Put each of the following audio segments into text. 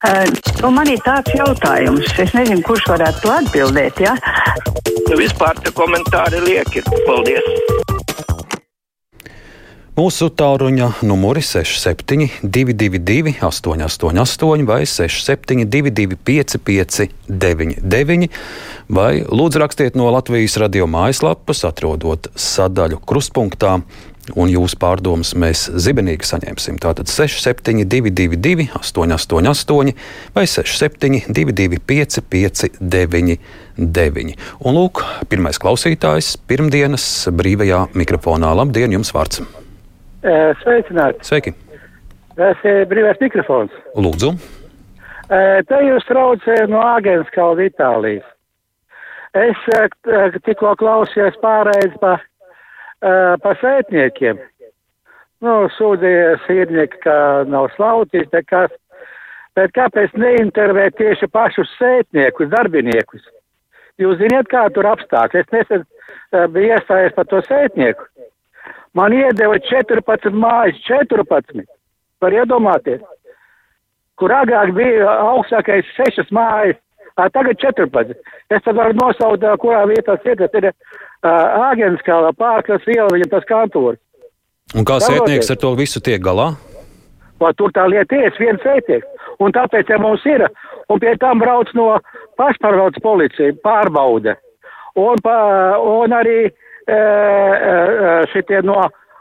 Uh, nu, man ir tāds jautājums, es nezinu, kurš varētu to atbildēt. Ja? Nu, vispār tie komentāri lieki. Paldies! Mūsu tāluņa numuri 6722, 888, vai 672, 559, vai lūdzu rakstiet no Latvijas radio mājaslapas, atrodot sadaļu krustpunktā. Un jūsu pārdomas mēs zibenīgi saņemsim. Tātad 6722, 888, vai 6722, 559, un lūk, pirmais klausītājs pirmdienas brīvajā mikrofonā. Labdien, jums vārds! Sveicināti! Sveiki! Tas ir brīvais mikrofons. Lūdzu! Te jūs traucējat no Āgenskalda Itālijas. Es tikko klausījos pārējais pa, pa sētniekiem. Nu, sūdzījās īrnieki, ka nav slaucīs, nekas. Bet kāpēc neintervēt tieši pašus sētniekus, darbiniekus? Jūs ziniet, kā tur apstākļi. Es nesen biju iestājies par to sētnieku. Man iedeva 14 mājas, 14. Var iedomāties, kur agrāk bija augstākais 6 mājas, tagad 14. Es tad varu nosaukt, kurā vietā sietas ir Āgenskālā pārkas iela, viņam tas kantors. Un kā sētnieks ar to visu tiek galā? Vai tur tā lieta ir, viens sētnieks. Un tāpēc, ja mums ir, un pie tam brauc no pašpārvaldes policija, pārbaude. Un, pa, un arī šitie no,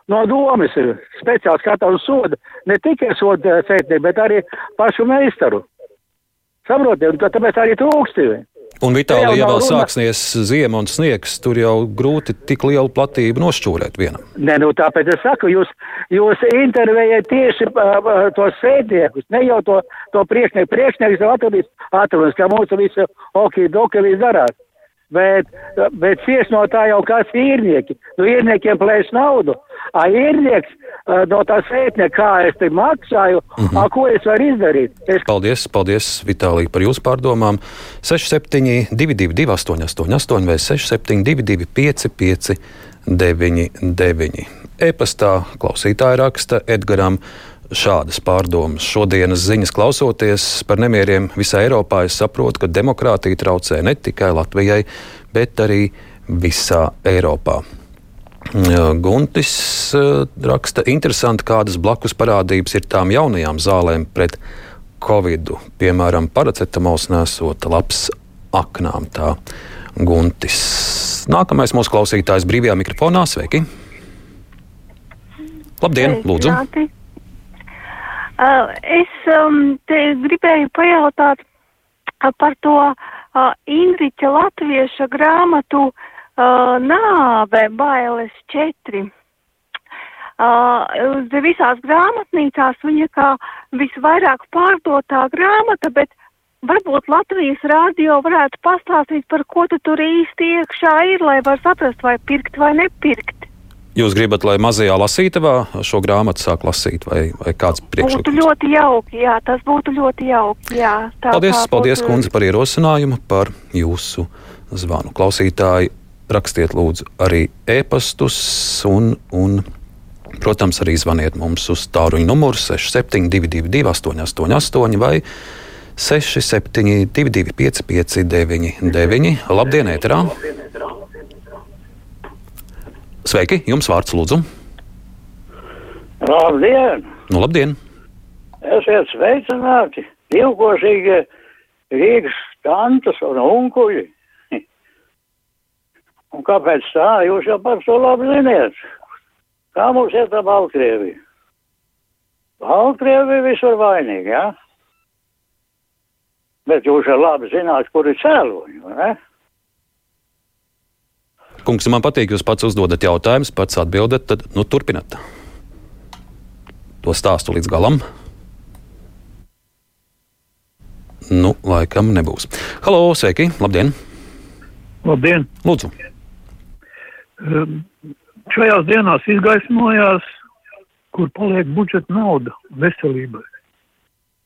no domas ir speciāli skatās uz sodu, ne tikai sodu sētnieku, bet arī pašu meistaru. Saprotiet, un tāpēc arī trūksti. Un Vitālijā, ja vēl sāksies ziema un sniegs, tur jau grūti tik lielu platību nošķūrēt vienam. Nē, nu tāpēc es saku, jūs, jūs intervējat tieši uh, tos sēdniekus, ne jau to, to priekšnieku. Priekšnieks jau atradīs, atradīs, kā mūsu visi okī dokelī darās. Bet, bet cieš no tā jau kāds īrnieki. Nu, īrniekiem plēš naudu. A īrnieks no tā sētnieka, kā es te maksāju, mm -hmm. a ko es varu izdarīt? Es... Paldies, paldies, Vitālija, par jūsu pārdomām. 67, 222, 888 vai 672, 559, 9. E-pastā klausītāja raksta Edgaram šādas pārdomas. Šodienas ziņas klausoties par nemieriem visā Eiropā, es saprotu, ka demokrātija traucē ne tikai Latvijai, bet arī visā Eiropā. Guntis raksta, interesanti, kādas blakus parādības ir tām jaunajām zālēm pret covid. Piemēram, paracetamols nesot labs aknām. Tā Guntis. Nākamais mūsu klausītājs brīvajā mikrofonā. Sveiki! Labdien, lūdzu! Sveicināti. Uh, es um, gribēju pajautāt uh, par to uh, Ingriča latvieša grāmatu uh, Nāve bailes četri. Uh, visās grāmatnīcās viņa kā visvairāk pārdotā grāmata, bet varbūt Latvijas rādio varētu pastāstīt, par ko tu tur īsti iekšā ir, lai var saprast, vai pirkt vai nepirkt. Jūs gribat, lai mazajā lasītavā šo grāmatu sāk lasīt, vai, vai kāds priekšlikums? Būtu ļoti jauki, jā, tas būtu ļoti jauki, jā. Tā, paldies, tā paldies, būtu... kundze, par ierosinājumu, par jūsu zvanu. Klausītāji, rakstiet lūdzu arī ēpastus un, un, protams, arī zvaniet mums uz tāruņa numuru 6722 888 vai 672 559 Labdien, ēterā! Sveiki, jums vārds lūdzu. Labdien! Nu, labdien! Esiet sveicināti! Ilgošīgi Rīgas tantas un unkuļi. Un kāpēc tā? Jūs jau par to labi ziniet. Kā mums iet ar Baltkrieviju? Baltkrievija visur vainīga, jā? Ja? Bet jūs jau labi zināt, kur ir cēloņi, ne? Kungs, man patīk, jūs pats uzdodat jautājumus, pats atbildat, tad nu, turpinat to stāstu līdz galam. Nu, laikam nebūs. Halo, sveiki! Labdien! Labdien! Lūdzu! Um, šajās dienās izgaismojās, kur paliek budžeta nauda veselībai.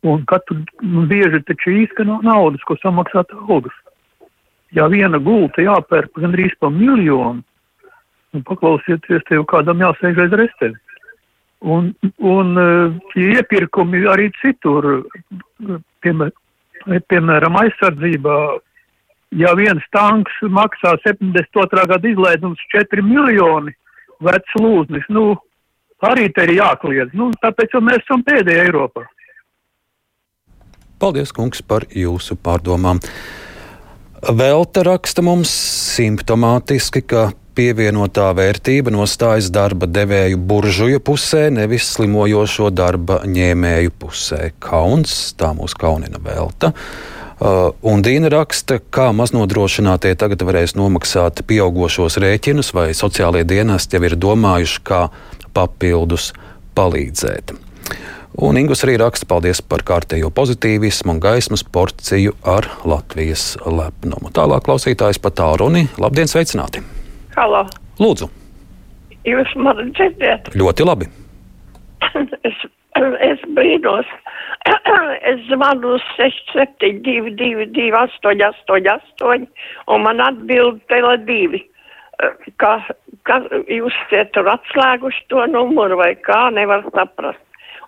Un katru nu, bieži taču īsti nav naudas, ko samaksāt algas ja viena gulta jāpērk gandrīz pa miljonu, un paklausieties, te jau kādam jāsēž aiz restēm. Un, un tie iepirkumi arī citur piemēram aizsardzībā, ja viens tanks maksā 72. gada izlaidums 4 miljoni vecs lūznis, nu, arī te ir jākliedz. Nu, tāpēc, jo mēs esam pēdējie Eiropā. Paldies, kungs, par jūsu pārdomām. Velta raksta mums simptomātiski, ka pievienotā vērtība nostājas darba devēju buržuju pusē, nevis slimojošo darba ņēmēju pusē. Kauns, tā mūs kaunina Velta. Uh, un Dīna raksta, kā maznodrošinātie tagad varēs nomaksāt pieaugušos rēķinus, vai sociālie dienesti jau ir domājuši, kā papildus palīdzēt. Un Ingus arī raksta paldies par kārtējo pozitīvismu un gaismas porciju ar Latvijas lepnumu. Tālāk klausītājs pat tālruni. Labdien, sveicināti! Halo! Lūdzu! Jūs mani dzirdat? Ļoti labi! es, es brīnos. es zvanu uz 6722, 888, un man atbild tele divi. Ka, ka jūs esat tur atslēguši to numuru vai kā, nevar saprast.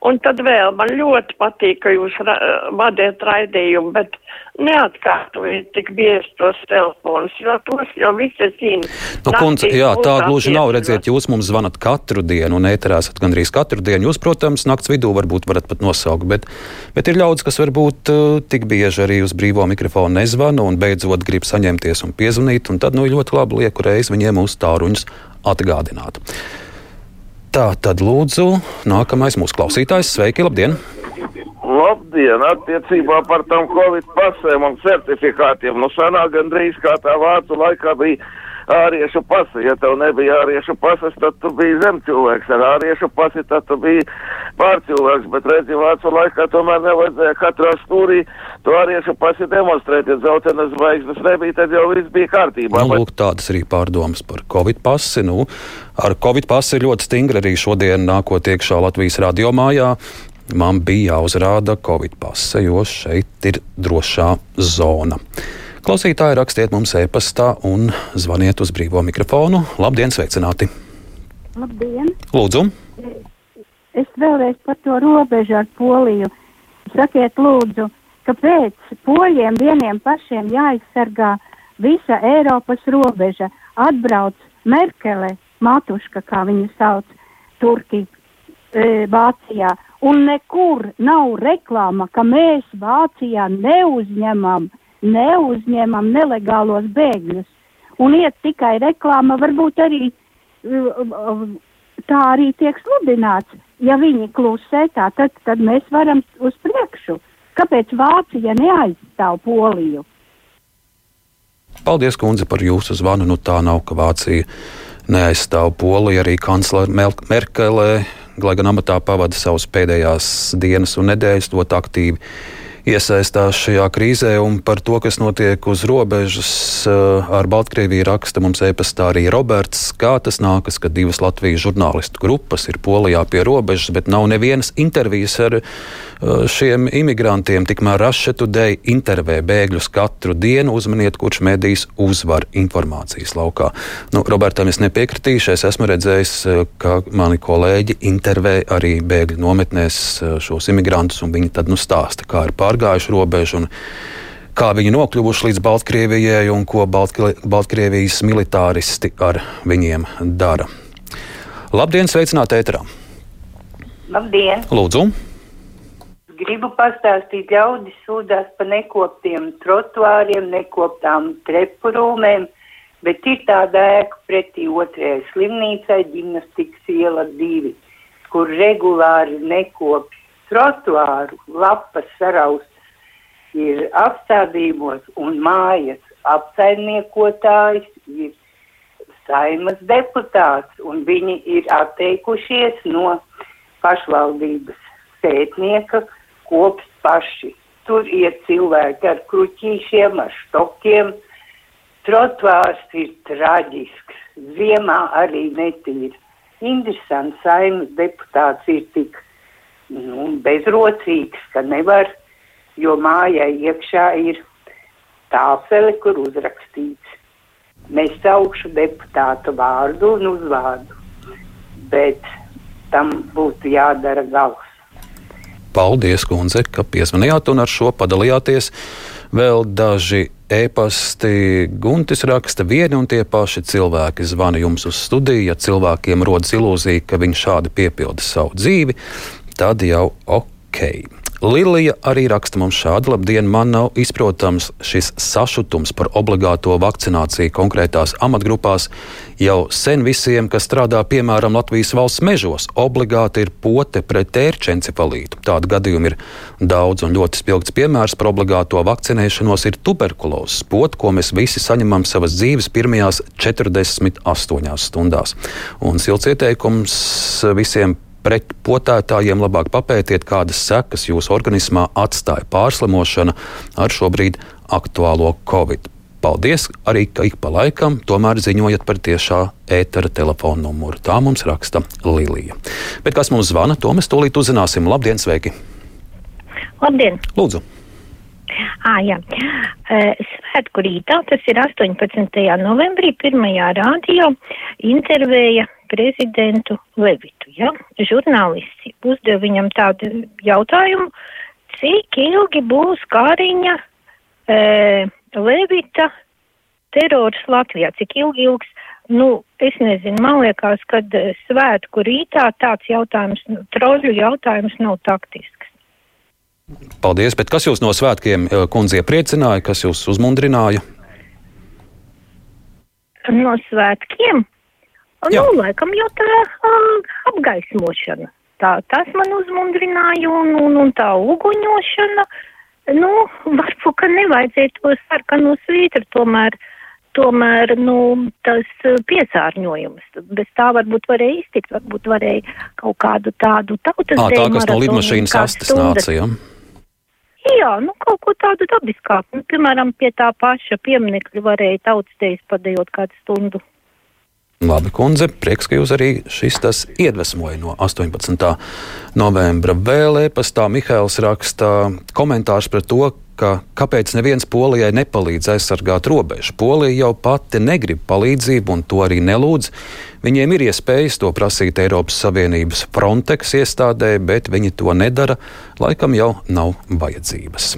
Un tad vēl man ļoti patīk, ka jūs ra vadiet raidījumu, bet neatkārtojiet tik bieži tos telefonus, jo tos jau visi zina. Nu, kundze, jā, tā gluži nav. Redziet, jūs mums zvanat katru dienu un ēterā esat gandrīz katru dienu. Jūs, protams, nakts vidū varbūt varat pat nosaukt, bet, bet ir ļaudis, kas varbūt uh, tik bieži arī uz brīvo mikrofonu nezvana un beidzot grib saņemties un piezvanīt, un tad nu ļoti labi lieku reizi viņiem uz tāruņus atgādināt. Tā tad lūdzu, nākamais mūsu klausītājs. Sveiki, labdien! Labdien! Attiecībā par tam Covid pasēm un certifikātiem. Nu, sanāk gandrīz kā tā vācu laikā bija āriešu pasi. Ja tev nebija āriešu pasas, tad tu biji zemcilvēks. Ar āriešu pasi tad tu biji pārcilvēks. Bet redzi, vācu laikā tomēr nevajadzēja katrā stūrī to āriešu pasi demonstrēt. Ja dzeltenas zvaigznes nebija, tad jau viss bija kārtībā. Nu, lūk, tādas arī pārdomas par Covid pasi. Nu, ar Covid pasi ir ļoti stingri arī šodien nākot iekšā Latvijas radiomājā. Man bija jāuzrāda Covid pase, jo šeit ir drošā zona. Klausītāji rakstiet mums e-pastā un zvaniet uz brīvo mikrofonu. Labdien, sveicināti! Labdien! Lūdzu! Es vēlreiz par to robežu ar Poliju. Sakiet, lūdzu, kāpēc poļiem vieniem pašiem jāizsargā visa Eiropas robeža? Atbrauc Merkele, Matuška, kā viņu sauc, Turki, e, Vācijā, un nekur nav reklāma, ka mēs Vācijā neuzņemam, neuzņemam nelegālos bēgļus. Un iet tikai reklāma, varbūt arī tā arī tiek sludināts. Ja viņi klusē, tā, tad, tad mēs varam uz priekšu. Kāpēc Vācija neaizstāv Poliju? Paldies, kundze, par jūsu zvanu. Nu, tā nav, ka Vācija neaizstāv Poliju. Arī kanclere Merkele, lai gan amatā pavada savas pēdējās dienas un nedēļas, ļoti aktīvi iesaistās šajā krīzē un par to, kas notiek uz robežas eh, ar Baltkrieviju, raksta mums e-pastā arī Roberts. Kā tas nākas, ka divas Latvijas žurnālistu grupas ir Polijā pie robežas, bet nav nevienas intervijas ar eh, šiem imigrantiem. Tikmēr Russia Today intervē bēgļus katru dienu. Uzmaniet, kurš medijs uzvar informācijas laukā. Nu, Robertam es nepiekritīšu. Es esmu redzējis, eh, ka mani kolēģi intervē arī bēgļu nometnēs šos imigrantus, un viņi tad nu stāsta, kā ir pārējais pārgājuši robežu un kā viņi nokļuvuši līdz Baltkrievijai un ko Baltkrievijas militāristi ar viņiem dara. Labdien, sveicināti ēterā! Labdien! Lūdzu! Gribu pastāstīt, ļaudis sūdzās par nekoptiem trotuāriem, nekoptām trepurūmēm, bet ir tāda ēka pretī otrajai slimnīcai, ģimnastikas iela divi, kur regulāri nekop trotuāru lapas saraustas ir apstādījumos un mājas apsaimniekotājs ir saimas deputāts un viņi ir atteikušies no pašvaldības sētnieka kops paši. Tur iet cilvēki ar kruķīšiem, ar štokiem. Trotuārs ir traģisks, ziemā arī netīri. Interesants saimas deputāts ir tik nu, bezrocīgs, ka nevar, jo mājai iekšā ir tāfele, kur uzrakstīts. Mēs saukšu deputātu vārdu un uzvārdu, bet tam būtu jādara gals. Paldies, kundze, ka piezvanījāt un ar šo padalījāties. Vēl daži e-pasti Guntis raksta, vieni un tie paši cilvēki zvana jums uz studiju. Ja cilvēkiem rodas ilūzija, ka viņi šādi piepilda savu dzīvi, tad jau ok. Lilija arī raksta mums šādu: Labdien, man nav izprotams šis sašutums par obligāto vakcināciju konkrētās amatgrupās. Jau sen visiem, kas strādā piemēram Latvijas valsts mežos, obligāti ir pote pret ērčencefalītu. Tādu gadījumu ir daudz un ļoti spilgts piemērs par obligāto vakcinēšanos ir tuberkulozes pote, ko mēs visi saņemam savas dzīves pirmajās 48 stundās. Un silts ieteikums visiem pret potētājiem labāk papētiet, kādas sekas jūsu organismā atstāja pārslimošana ar šobrīd aktuālo Covid. Paldies arī, ka ik pa laikam tomēr ziņojat par tiešā ētera telefona numuru. Tā mums raksta Lilija. Bet kas mums zvana, to mēs tūlīt uzzināsim. Labdien, sveiki! Labdien! Lūdzu! À, jā. Svētku rītā, tas ir 18. novembrī, pirmajā rādio intervēja prezidentu Levitu. Ja? Žurnālisti uzdeva viņam tādu jautājumu, cik ilgi būs Kāriņa e, Levita terors Latvijā, cik ilgi ilgs. Nu, es nezinu, man liekas, ka svētku rītā tāds jautājums, troļu jautājums nav taktisks. Paldies, bet kas jūs no svētkiem, kundze, iepriecināja, kas jūs uzmundrināja? No svētkiem? Jā. Nu, laikam jau tā uh, apgaismošana. Tā, tas man uzmundrināja un, un, un tā uguņošana. Nu, varbūt, ka nevajadzēja to sarkanu svītru, tomēr, tomēr, nu, tas piesārņojums. Bez tā varbūt varēja iztikt, varbūt varēja kaut kādu tādu tautas. Ā, tā, kas no lidmašīnas astes nāca, jā. Jā, nu, kaut ko tādu dabiskāku. Nu, piemēram, pie tā paša pieminekļa varēja tautas tejas padējot kādu stundu. Labi, kundze, prieks, ka jūs arī šis tas iedvesmoja no 18. novembra. Vēl e-pastā Mihails raksta komentārs par to, ka kāpēc neviens Polijai nepalīdz aizsargāt robežu. Polija jau pati negrib palīdzību un to arī nelūdz. Viņiem ir iespējas to prasīt Eiropas Savienības Frontex iestādē, bet viņi to nedara. Laikam jau nav vajadzības.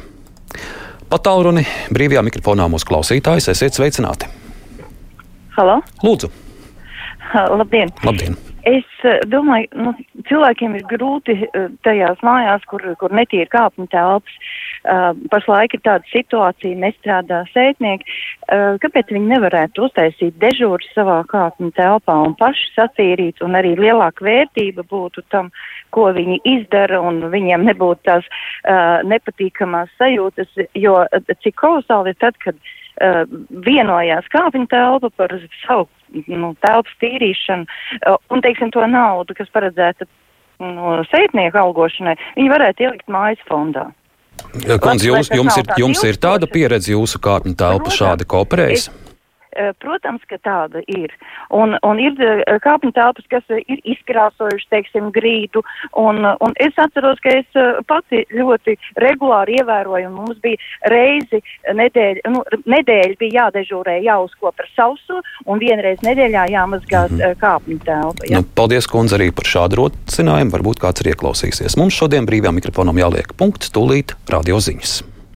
Patālruni brīvajā mikrofonā mūsu klausītājs esiet sveicināti. Halo? Lūdzu! Labdien! Labdien. Es domāju, nu, cilvēkiem ir grūti tajās mājās, kur, kur netīra kāpņu telpas. Uh, pašlaik ir tāda situācija, nestrādā sētnieki. Uh, kāpēc viņi nevarētu uztaisīt dežūru savā kāpņu telpā un paši satīrīt, un arī lielāka vērtība būtu tam, ko viņi izdara, un viņiem nebūtu tās uh, nepatīkamās sajūtas, jo cik kolosāli ir tad, kad uh, vienojās kāpņu telpa par savu nu, telpas tīrīšanu un, teiksim, to naudu, kas paredzēta no sētnieku algošanai, viņi varētu ielikt mājas fondā. Kundze, jums, jums, ir, jums ir tāda pieredze jūsu kāpņu telpa šādi kooperējas? Es, protams, ka tāda ir. Un, un ir eh, kāpņu telpas, kas ir izkrāsojuši, teiksim, grīdu. Un, un es atceros, ka es eh, pati ļoti regulāri ievēroju. Mums bija reizi nedēļa, nu, nedēļa bija jādežūrē, jāuzkop ar sausu, un vienreiz nedēļā jāmazgā mm -hmm. kāpņu telpa. Ja? Nu, paldies, kundze, arī par šādu rocinājumu. Varbūt kāds ir ieklausīsies. Mums šodien brīvajām mikrofonam jāliek punkts, tūlīt radio ziņas.